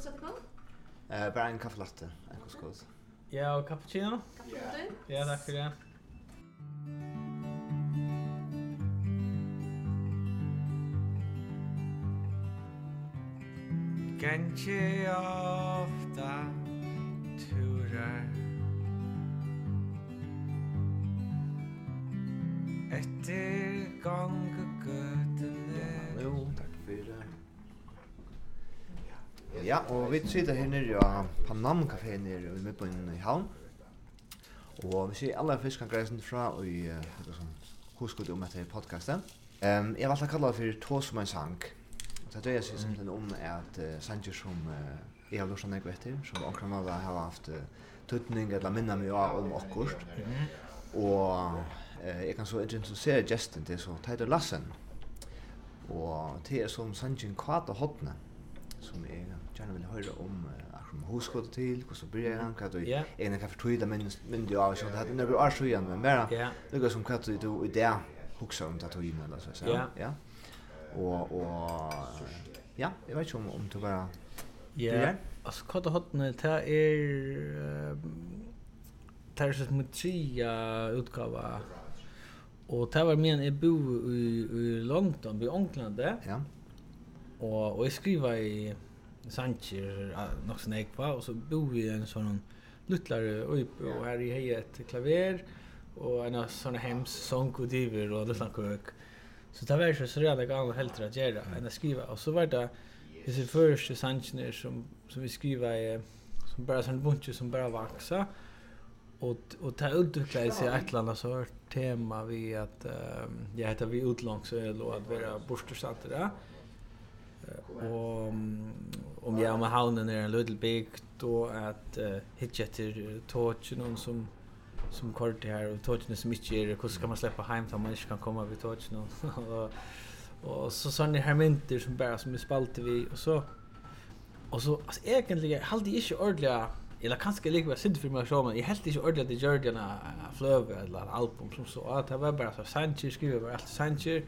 Sotkom? Eh, bara en kaffelatte, en koskos. Ja, og cappuccino? Cappuccino? Ja, takk for det. Kanske ofta og vi sitter her nere av Panam Café nere i midtbøyen i Havn. Og vi ser alle fiskangreisen fra og i uh, sånn, huskudd om etter podcasten. Um, jeg valgte å kalle det for Tås som en sang. Og det er det jeg sier simpelthen om at uh, sanger som uh, jeg har lurt sånn jeg vet til, som omkring av har haft uh, tøtning eller minna meg av om akkurat. Og uh, jeg kan så introdusere gesten til så Teider Lassen. Og det er som sangen Kvata hotne. Mm som jeg gjerne vil høre om uh, akkurat om hoskått til, hvordan bryr han, hva du ene kan fortøyde myndig av, sånn at det er bare så igjen, men bare noe som hva du i det hukser om det tøyene, eller så, ja. ja. Og, og, ja, jeg vet ikke om, om du bare Ja, altså hva du hattene, det er, det er sånn med tria utgave, og det var men jeg bor i, i London, i England, ja. Og, og jeg skriver i Sanchez nok sånn ekva, og så bor vi i en sånn luttlare uppe, og her i hei et klaver, og en sånn hems sång og diver og luttlan kök. Så det var ju så redan gamla helt att göra än att skriva. Och så var det dessa första sanchner som, som vi skriva i, som bara sån bunch som bara växa Och, och ta utveckla sig ett land så hört tema vi att um, jag heter vi utlångs och att vara borstersatt där och om jag med havnen är en little big då att uh, hitcha till någon som som kort här och tågen som inte är hur ska man släppa hem så man inte kan komma vid tågen och och så såna här mynter som bara som är spalter vi och så och så alltså egentligen hade jag inte ordliga eller kanske lika synd för mig så men jag helt inte ordentligt det gjorde en flöv eller album som så att det var bara så Sanchez skriver bara allt Sanchez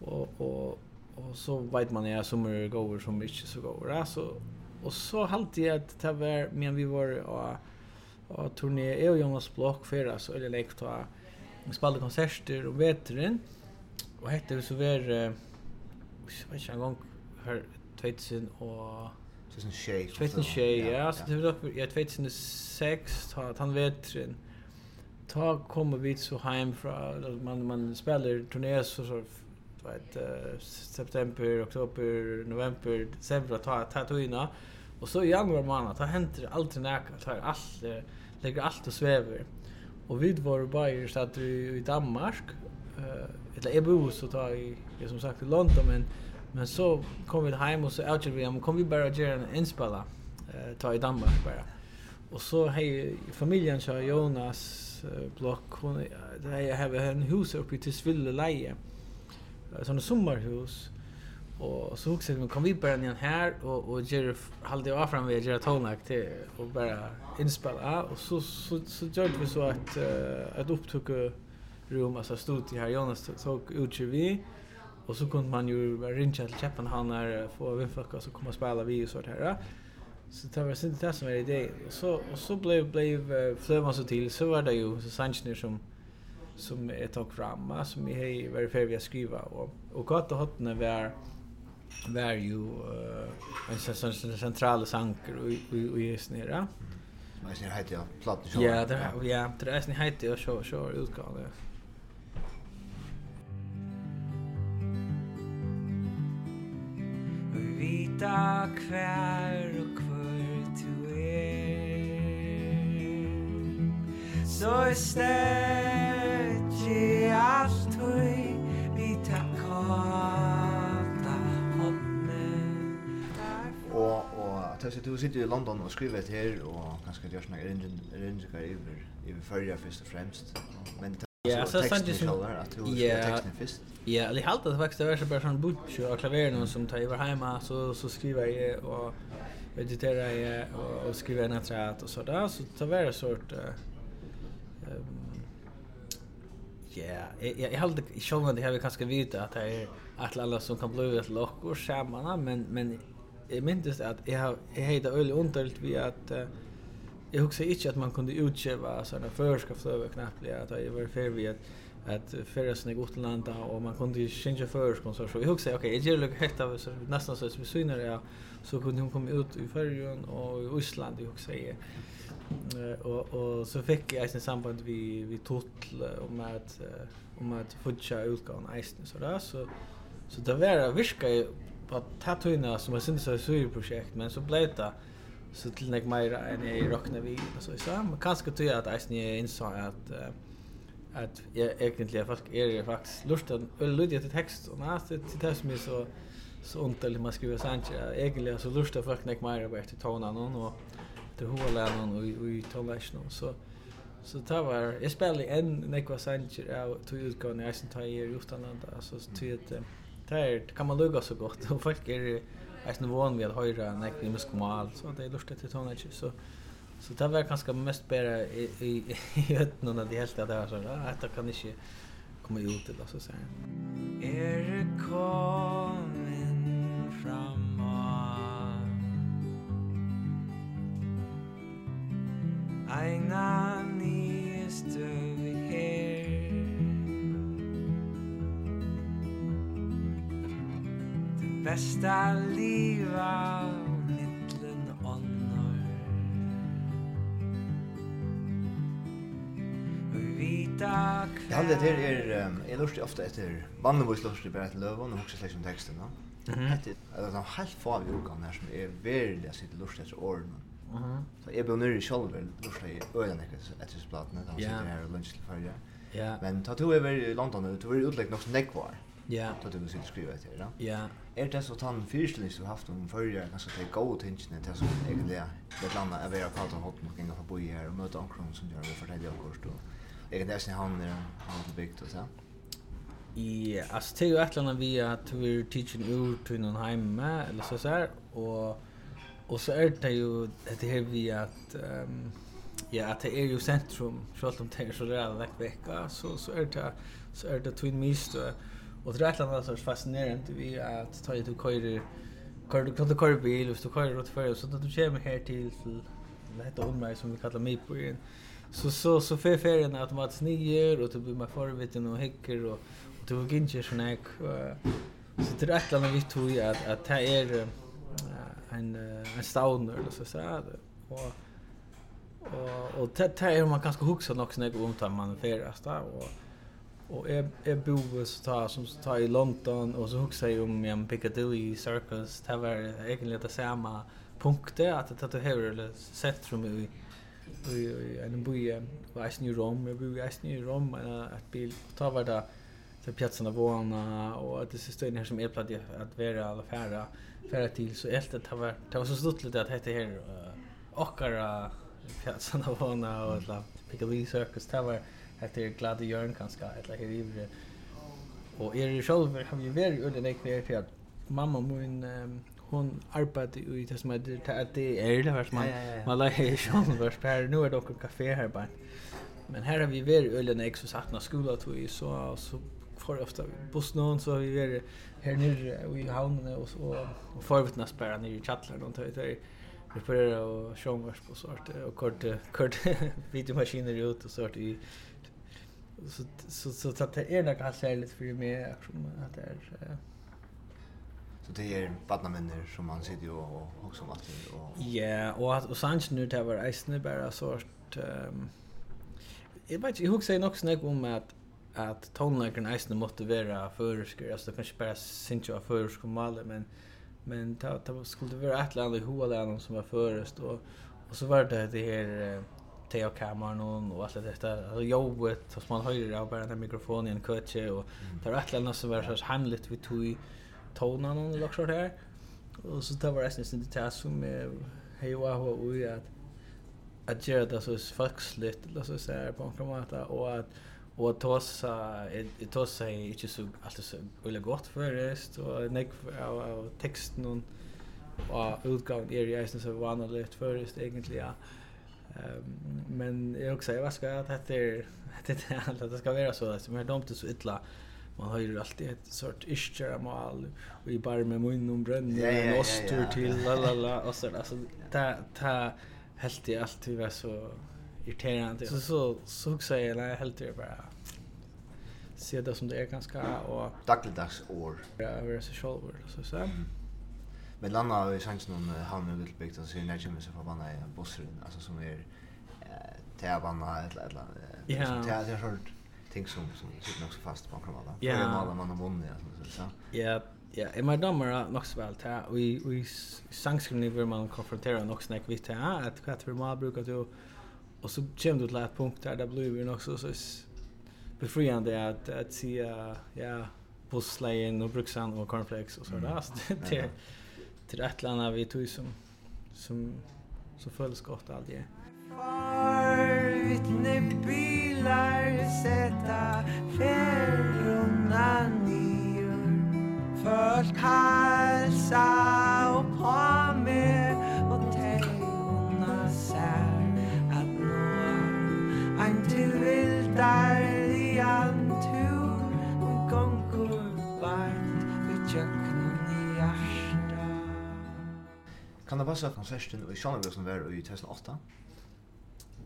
och och och så vet man ju som är gåvor som inte så gåvor alltså och så halt jag att det var men vi var och och turné är och Jonas Block för alltså eller lekt och vi spelade konserter och vetren och hette vi så var jag vet inte en gång här 2000 och 2006 2006 ja. Så det var ja 2006 ta han vetren ta kommer vi så hem från man man spelar turnéer så så du vet uh, september, oktober, november, december ta ta tuna. Och så i januari månad ta händer alltid näka, ta allt uh, lägger allt och sväver. Och vid var bara så att i Danmark eh eller jag bor så tar i jag som sagt i London men men så kom vi hem och så outer vi om kom vi bara göra en inspela eh ta i Danmark bara. Och så hej familjen så Jonas block hon det jag har en hus uppe till Tisville leje. Eh såna sommarhus. Och så också men kom vi bara ner här och och ger halde av fram vi ger tonlack till och bara inspela och så så så gjorde vi så att uh, att upptog rum alltså stod här Jonas så utger vi och så kunde man ju ringa till Köpenhamn få vinfolk och så komma och spela vi och sånt här. Så det var inte det som var idé. Och så, och så blev, blev uh, flövan så till så var det ju så Sanchner som som jag tog fram som jag har varit färdig att skriva och och gott och hotna var var ju en central sanker och och just nere. Men sen heter jag platt så. Ja, det ja, det är sen heter jag så så utgåva. Vita kvær og kvør tu er Så er alt hui vita kata hodne og og tæs du sitter i London og skriver et her og kanskje gjør sånne erindringar iver iver førja först och fremst. Men Ja, så sant det som Ja, ja, eller halt det faktiskt är så bara sån butch och klaveren som tar över hemma så så skriver jag och editerar jag och skriver en attrat och så där så tar det sort eh ja. Jag jag jeg, jeg halde ikke det her vi kanske vite att det är att alla som kan bli lock och skämma men, men jag minnes att jag har jag heida öl underligt vi att uh, jeg husker ikke man kunde utgjeva såna förska fløve knappt att jag var att förresten at ferdas nek utlanda och man kunde ju førsk og så så. Jeg husker, ok, jeg gjør lukk hekta så nästan så vi syner jag så kunde hon komma ut i Førjun och i Ísland, jeg husker jeg och och så fick jag sen samband vi vi total om att om att futcha utgåvan isen så där så så det var viska på tatuina som är synd så så projekt men så blev det så till nek mer än jag rocknar vi så så men kanske tror att isen är insåg att att jag egentligen folk är det faktiskt lusten ölludje till text och nästa till det som är så så ont eller man skriver sant egentligen så lustar folk nek mer bättre tonen och efter hålan och i tonläschen så så det var jag spelade en nekva sanger av tog utgående jag som tar i utanland alltså tog ett där kan man lugga så gott och folk är är sån van vid att höra nekva i muskomal så det är lustigt till tonläschen så så det var kanske mest bara i i i ötnorna det helt att det var så att det kan inte komma ut eller så så här är det eina nye støv her Det besta liva mittlen ånder Og vita kveld Ja, det her er, jeg lurer ofte etter, vanligvis lurer jeg bare etter løven og hokser om som teksten, no? Mm -hmm. Det er en helt farlig organ her som er veldig sitt lurt etter årene. Mhm. Så jag blev nere själv väl då så jag ölen jag att just platna sitter så här och lunch till förra. Ja. Men ta du över i London du var utlägg något nekvar. Ja. Ta du skulle skriva det då. Ja. Är det så tant fyrställning som haft om förra kanske det tingene till som det så egentligen det landa är bara på att hot något inga på här och möta omkring som gör det för det jag kurs då. Egentligen är sen han där han på byggt och så. Ja, alltså till att landa vi att vi teaching ur till någon hemma eller så så här och Och så är det ju det här vi att um, ja att det är ju centrum självt om det är så där läkt vecka så så är det så är det twin mist och det är ett annat sorts fascinerande vi att ta ju och köra kör du kan du köra bil och så kör du åt för så att du kommer här till till detta område som vi kallar mig på igen. så så så för ferien att man sniger och det blir man förviten och häcker och och det var inte såna här så det är ett annat vi tror att att det är en en stauner eller så så här och och och det här är man kanske huxar något snägg om tar man färast där. Och och är är boven så tar som så tar i London och så huxar ju om en Piccadilly Circus. Det var egentligen det samma punkter att att det här eller centrum i i en boje var i Rom jag bor i Rom att bil tar var det för piazzan av Våna och att det sista in här som är platt att vara alla färra färra till så helt det var det var så stort lite att hette här ochkara piazzan av Våna och alla Piccadilly Circus det var hette glada Jörn kanske eller här i och är det själv har vi varit under det kvar till att mamma min hon arbetade i det som heter att det är det vars man man lägger själv vars per nu är det också kafé här bara Men här har vi varit ölen ex så satt när skolan tog i så, så får ofta. På någon så har vi är här nere i havnen och så och förvittnas bara nere i chatlern och tar det reparera och showmars på sort och kort kort videomaskiner ut och sort i så så så så att det är något kanske lite för mig som att det är Så det är badnamänner som man sitter ju och också vatten och Ja, och att och sanns nu det var isne bara sort ehm Jag vet inte, jag husker nog snägg om att at tonläkaren eisne måste vara förskor alltså kanske bara synch av förskor men men ta ta skulle vara ett land i Hoa som var förrest och och så var det det här Theo Cameron och allt detta alltså jobbet som man höjer av bara den mikrofonen i en kötje och det var ett land som var så handligt vi tog tonen och lockar här och så det var eisne det här som hej och och att att göra det så folksligt eller så så här på något sätt och att Och tåsa, tåsa är inte så, alltid så ulla gott förrest och nek av, av texten och, och utgången är ju eisen så vanligt förrest egentligen. Ja. Um, men jag också jag ska att det är det att det ska vara så att men de inte så illa man har ju alltid ett sort ischera mal och i bar med mun och bränn och ostur till la la la och så alltså ta ta helt i allt vi var så irriterande. Så så så huxar jag när jag helt det bara se det som det är ganska och dagligdags år. Ja, över så själv så så. Men landa har vi chansen någon han nu lite bygga så när kommer så förbanna i bussen alltså som är eh tävlarna eller eller ja. som tävlar sort ting som som sitter nog så fast på kramala. Ja, alla man har vunnit alltså så. Ja, Ja, i men de är nog så väl där. Vi vi sangskrivning vill man konfrontera nog snack vi ta att kvat för man brukar du och så kommer du till ett punkt där det blir också så befriande att att se ja busslejen och bruksan och cornflakes och så där Så det är till ett land vi tog som som så följs gott allt det. Vittne bilar sätta färrorna ner Folk halsa och par Kan det passa konserten i Sjónarvøsen var i 2008?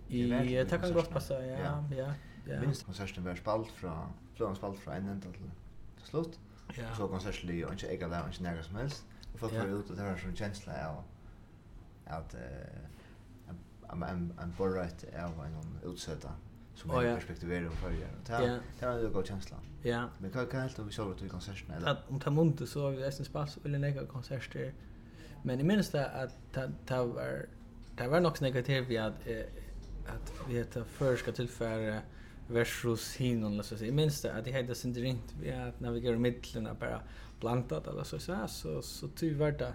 I det kan godt passa, ja, ja. ja. Minst konserten var spalt fra, fløven spalt fra en enda til, til slutt. Ja. Så konserten ligger ikke eget der, ikke nærmere som helst. Og folk var ute, det var sånn kjensla av at en borrøyt av en utsøta som oh, ja. perspektiverar på förr. Det här det här en god känsla. Ja. Men kan kan helt och vi såg att vi konserterna eller. Om ta munte så har vi nästan spalt eller några konserter Men i minst det att det var det var nog negativt vi att att vi heter förska tillfälle versus hinon eller så så. I minst att det hade sin rent vi att navigera mittlen bara blandat eller så så så så tyvärr det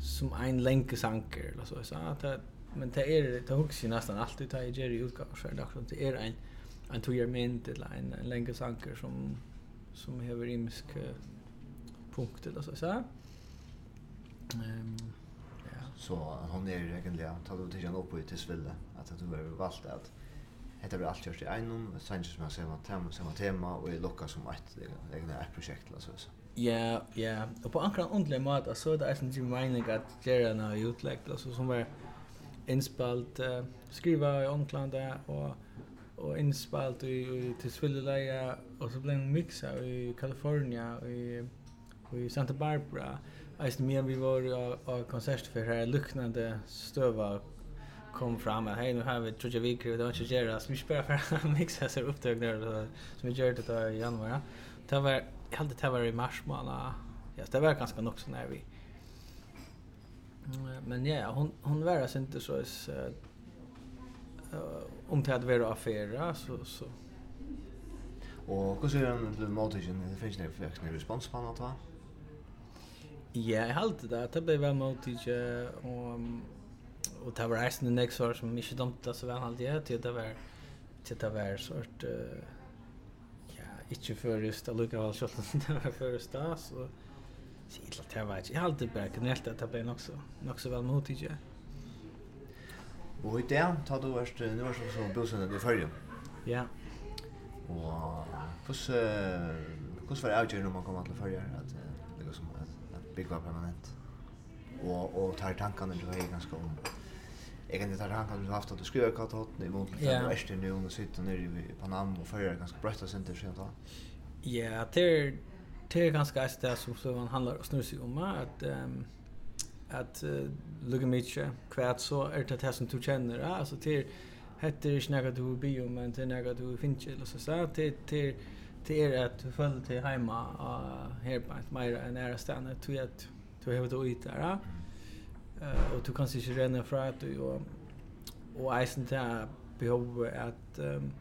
som en länkesanker eller så så att men det är det hooks ju nästan alltid tar Jerry i för så där det är en en två mint eller en, en länkesanker som som behöver imsk punkt eller så så. Ehm ja, så hon är egentligen tar du till upp i till sville att du har valt att Hetta blir alt gjort i einum, sannsyn som jeg säger man tema, ser tema, og i lukka som eit, egna ett projekt la så så. Ja, ja, og på ankran ondelig mat, så er det eisen til meining at gjerra na i utlegg, så som var inspalt uh, skriva i åndklanda, og, og inspalt i, i til Svilleleia, og så blev en mixa i California, i, i Santa Barbara, Alltså mer vi var ju på konsert för här liknande stöva kom fram att hej nu har vi tror jag vi kräver att inte göra så vi spelar för att mixa så upptag där som vi gör det i januari. Det var jag hade det var i mars månad. Ja, det var ganska nog så när vi. Men ja, hon hon var alltså inte så om det hade varit affärer så så Och hur ser den till mottagen? Det finns det faktiskt en respons på något va? Ja, jeg halte det. Det ble vel mot ikke, og, og det var eisen i nekst år som ikke dømte så vel halte jeg, til det var, til det var sort, uh, ja, ikke først, det lukket vel selv om det var først da, så, så jeg det var ikke. Jeg halte bare generelt at det ble nok så, nok så vel mot ikke. Og i det, ta du vært, nu var det som bosendet i Førje. Ja. Og hvordan, hvordan var det avgjørende om man kom til Førje? At, bygga permanent. Och och tar tankarna du har ganska om. Jag kan inte ta tankarna du har haft att du skriver kat hot i mot det är nu och sitter nere i Panam och förra ganska brötta center sen då. Ja, det det är ganska ett där som så man handlar och snurrar sig om att ehm att lugga mycket kvärt så är det det som du känner alltså till heter det snackar du bio men det när du finns eller så så till till det är att du följer till hemma och här på ett mer än nära att till att du har det ut där. Eh och du kan sig renna från att du och och isen där behov att um,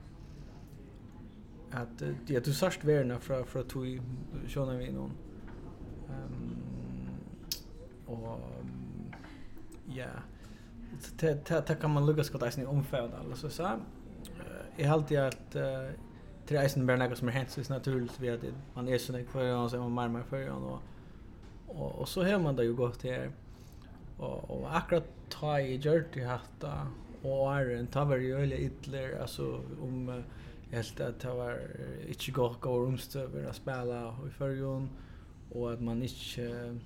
att ja, du sörst värna från från att du såna vi någon ehm och ja det det kan man lugga skott isen omfärd alltså så jag har alltid att det är sen bara något som är hänt så naturligt vi att man är sån för och så man marmar för och och och så hör man det ju gott här. Och och akkurat ta i gjort det hatta och är en taver ju eller ytler alltså om jag helt att det var inte gå gå runt över att spela i förgon och att man inte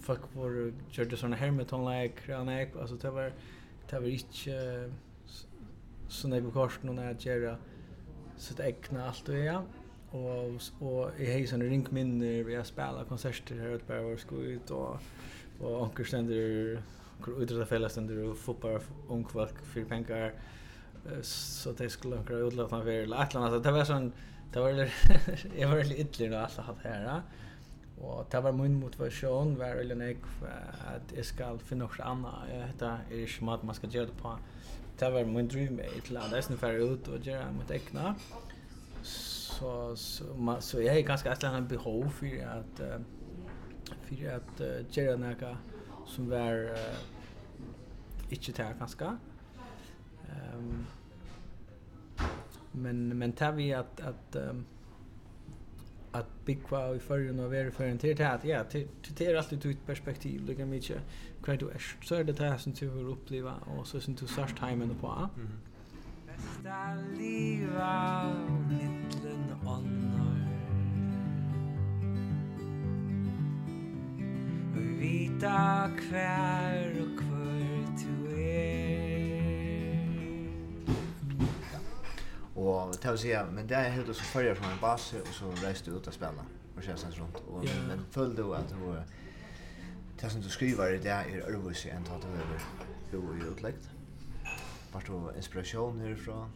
fuck för gjorde såna hermeton like han alltså det var det var inte sån där kort någon att göra sitt egna allt och ja. Och och i hejsan ring minne vi har spelat konserter här ute på vår skojt och och onkel ständer utreda fällständer och fotboll ung folk för pengar så det skulle onkel utlåta för eller att det var sån det var jag var lite illa då allt det här. Og det var min motivasjon, var eller nek, at jeg skal finne noe annet. Dette er ikke mat man skal gjøre det på. Det var min drøm, til at jeg snuffer ut og gjøre mitt egna. Så, så, så jeg har ganske et eller annet behov for at, för for at uh, gjøre noe som var uh, ikke det ganske. Um, men, men det vi at, at um, big wow i förrun och vara för en till att ja till till är alltid ut perspektiv det kan mycket kvar du är så är det här som du vill uppleva och så som du sörst hemmen på Bästa liva mittlen ånder Vi vita kvär och kvär Och det vill säga, men det är helt och så följer som en bas och så reste ut att spela och känns sen runt. Och yeah. men följde du att du, det som du skriver i det är örvus än att över då i utläggt. Vart du inspiration härifrån?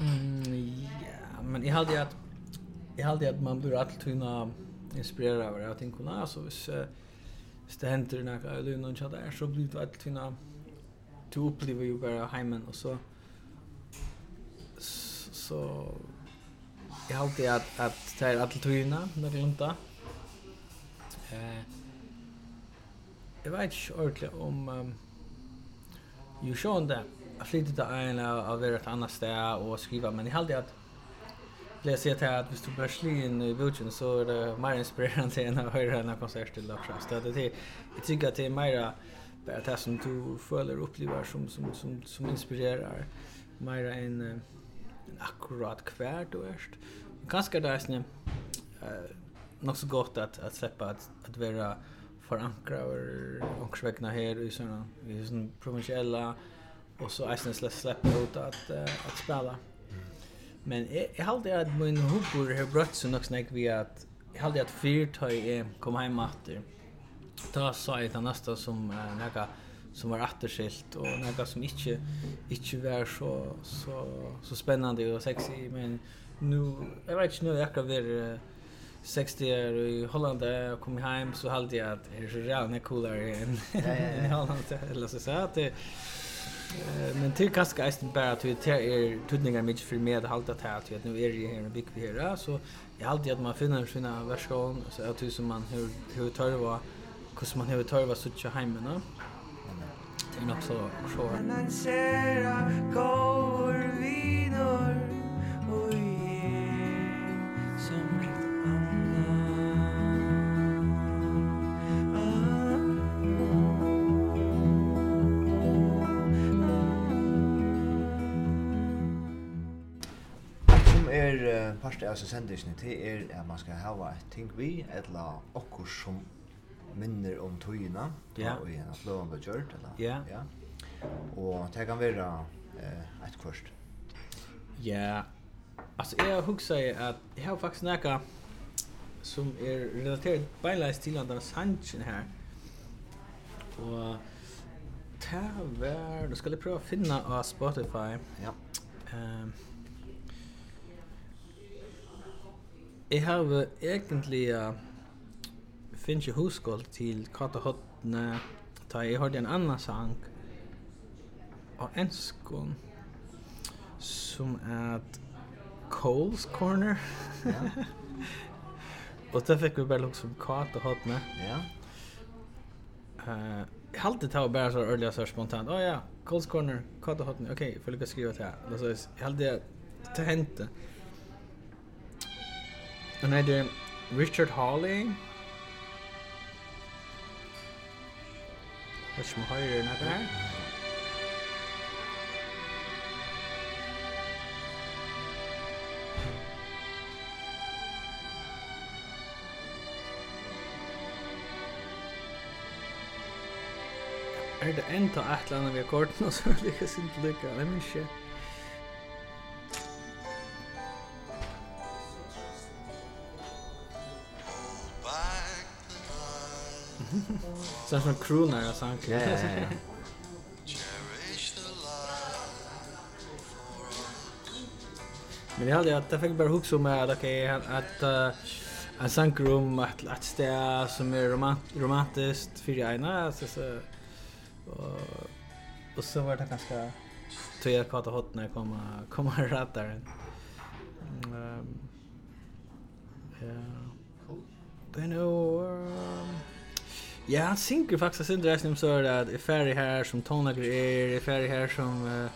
Mm, ja, men jag hade att jag hade att man blir alltid tunna inspirerad av det. Jag tänkte, nej, så hvis, uh, hvis det händer något eller någon tjadar så blir det alltid tunna du upplever ju bara hemmen och så så jag har alltid att att det är att tyna när det lunta. Eh Jag vet inte ordentligt om um, ju sjön där. Jag flyttade till en av ett annat ställe och skriva men jag hade att Det jag säger till att hvis du börjar slå in i butchen så är det mer inspirerande än att höra en konsert till Larsson. Så det är, jag tycker att det är mer bara det som du följer och upplever som, som, som, som inspirerar mer än men akkurat kvar du erst. Ganska där snä. uh, något så gott att att släppa att att vara förankra och också vägna här i såna i sån provinciella och så är det släppa ut att att spela. Men jag hade at min hopor har brøtt så nok snakk vi att jag hade att fyrtøy er kom hem åter. Da sa jeg det nästa som några som var atterskilt och något som inte inte var så så så spännande och sexy men nu jeg vet inte nu jag kan vara 60 år i Holland och kom hem så hade jag att det är så jävla coolare än i Holland eller så så att men till kaska är det bara att det är tudningar mycket för med att hålla det att nu är det här en big vi så jag alltid att man finner sina version så att som man hur hur tar det var hur man hur tar det var så tjocka hemma you're not so sure. And then Sarah går vidor och ger som ett er parste av sendisene til er at man skal hava et ting vi, etla okkur som minner om tøyina, ja. og i en fløvande gjørt, eller? Ja. ja. Og det kan være eh, et kvørst. Ja, alltså jeg jag hukset at jeg har faktiskt näka som er relaterat beinleis till andra sanchen här och det var, då ska jag prøve finna av Spotify. Ja. ehm jeg har egentlig... Uh, finns ju huskål till Kata Hotne. Ta jag hörde en annan sang av enskon som är Cole's Corner. Ja. och där fick vi bara liksom Kata Hotne. Ja. Eh, uh, halde ta bara så earlier så spontant. Oh ja, Cole's Corner, Kata Hotne. Okej, okay, får lycka skriva till. Alltså jag hade det hände. Och nej, det Richard Hawley. Vet ikke om jeg hører noe her. Er det enda et eller annet vi har korten, og så er det ikke sint lykke, jeg minns ikke. Så är det som crooner och sånt. Ja, ja, ja. Men jag hade att jag fick bara huxa med att okej att att uh, en sankrum att att stä som är romant romantiskt för jag ena så så och och så var det ganska tror jag kvart hot när komma komma rätt där. Ehm ja. Cool. Then oh Ja, han synker faktiskt sin dräsning så är det att er ferdig her som tonlager är, er ferdig her som uh,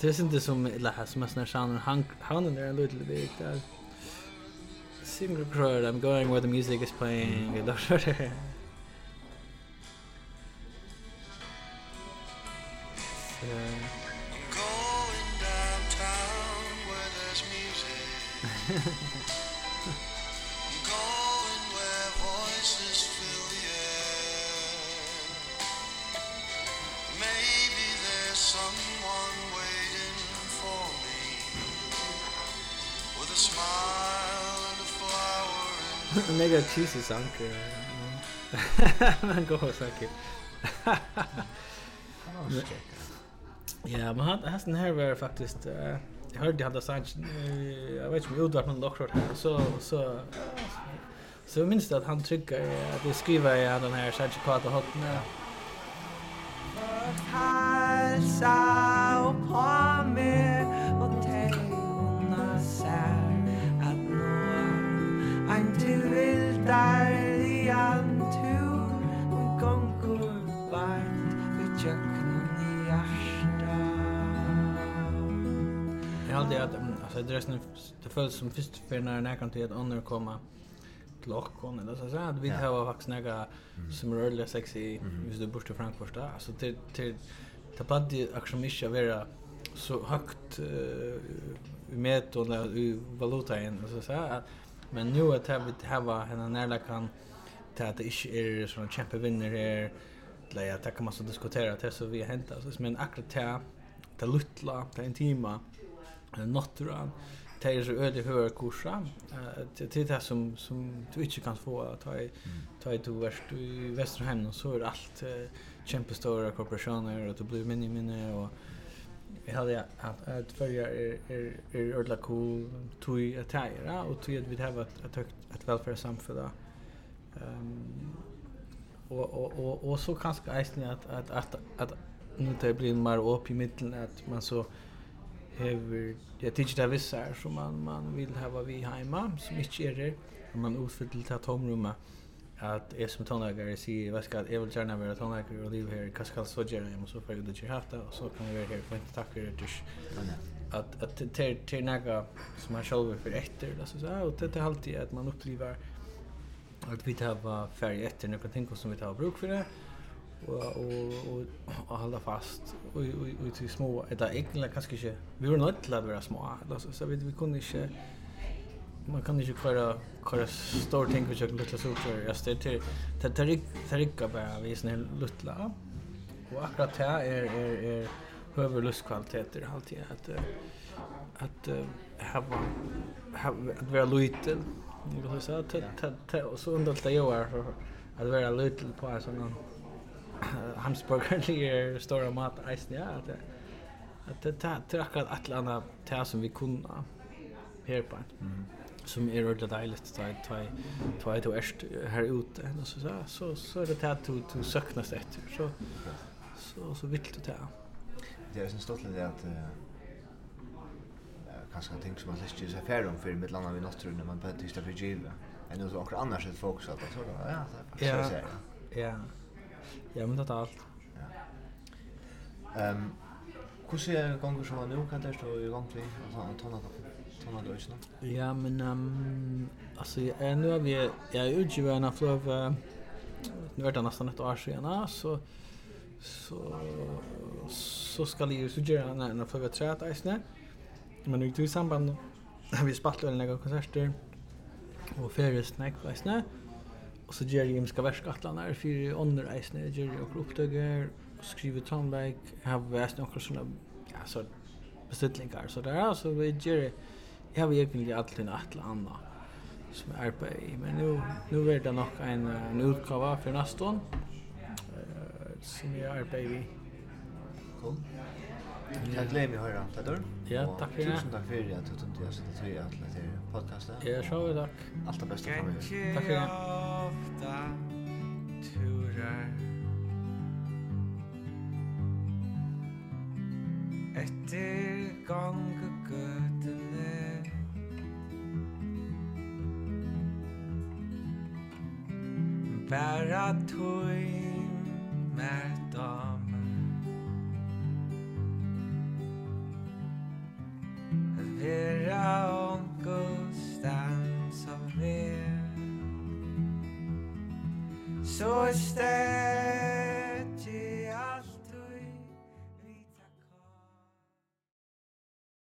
det er inte som eller här som är sån här genren han han är en liten bit där. Singer crowd I'm going where the music is playing. Det där så där. Going downtown where there's music. mega cheesy sang. Man går kul Ja, men han har den här var faktiskt jag hörde han där sang jag vet inte om var men Lockhart här så så så minns det att han trycker att det skriver jag den här Sergio att Hotna. Halsa hjärta. Jag har alltid att alltså det resten det föll som först för när när kan till att andra komma till Lockon eller så så att vi har faktiskt några som är rörliga sexy just det borta Frankfurt där. Alltså till till tapadi akshomisha vara så högt uh, med och i meton i valutan så så att men nu att vi har henne närla kan ta att det inte är såna kämpe vinner här eller ja, det kan man så diskutera det så vi har hänt alltså. Men akkurat det det lutla det intima natura det är så öde hör kursa. Det är det som som du inte kan få att ta i ta i du värst i Västerhem och så är allt kämpestora korporationer och det blir minne minne och Jag hade att att följa er er er ordla cool tui att och tui att vi har ett ett högt ett välfärdssamhälle. Ehm och och och och så kanske eisne att att att att nu det blir mer upp i mitten att man så hever jag tycker det vissa är som man man vill ha vi hemma som inte är det man utfyller det tomrummet att jag som tonläkare säger vad ska jag vill gärna vara tonläkare och leva här kanske ska så gärna jag måste få det till hatta och så kan jag vara här för inte tack för det att att till till några som man själv för efter det så så och det är alltid att man upplever att vi tar färg efter några ting som vi tar bruk för det och och och hålla fast och och och till små eller egentligen kanske inte vi var nöjda till att vara små alltså så vi vi kunde inte man kan inte köra köra stor ting och köra lilla super jag står till till till trycka bara vi snäll lilla och akkurat här är är är högre lustkvaliteter alltid att att ha ha att vara liten Jag har så tätt och så undrar det jag är att vara lite på en sån hamburgare eller stora mat ice ja att att det tar trackar att landa tär som vi kunde här på som är det dejligt ta ta ta till öst här ute och så så så är det att du du söknas efter så så så vill du ta. Det är så stolt det att kanske en ting som man ikke sig færre om för mitt landa vi nattrunne, men på tysta för giva. Enn noe som akkurat annars ett fokus at det, så ja, det er faktisk så Ja, ja, men det är allt. Ja. Ehm Hur ser ganger som var nå, kan det stå i gång till och gang Tonna då inte. Ja, men, um, altså, nu har vi jag är utgivet en av fløv, nu er det nästan ett år sedan så, så, så ska det ju så gjøre en av flöv et isne. Mm Men vi tog i samband vi spalt og legger konserter og ferie snakk veisne. Och så gjør jeg imska versk atlan her for ånder eisne, gjør jeg okkur och skriver tonback har väst några såna ja, så beställningar så där så vi gör jag jeg har egentlig alltid att landa som är på i, men nu, nu er det nog en, en utgave for nesten, uh, som jag är i Cool. Jag glömmer ju höra det då. Ja, tack för det. Tusen tack för det att du tog dig så att vi att lägga podcastet. podcasten. Ja, så tack. Allt det bästa för framöver. Tack för det. Ofta turar Etter gange gøtene Bæra tøy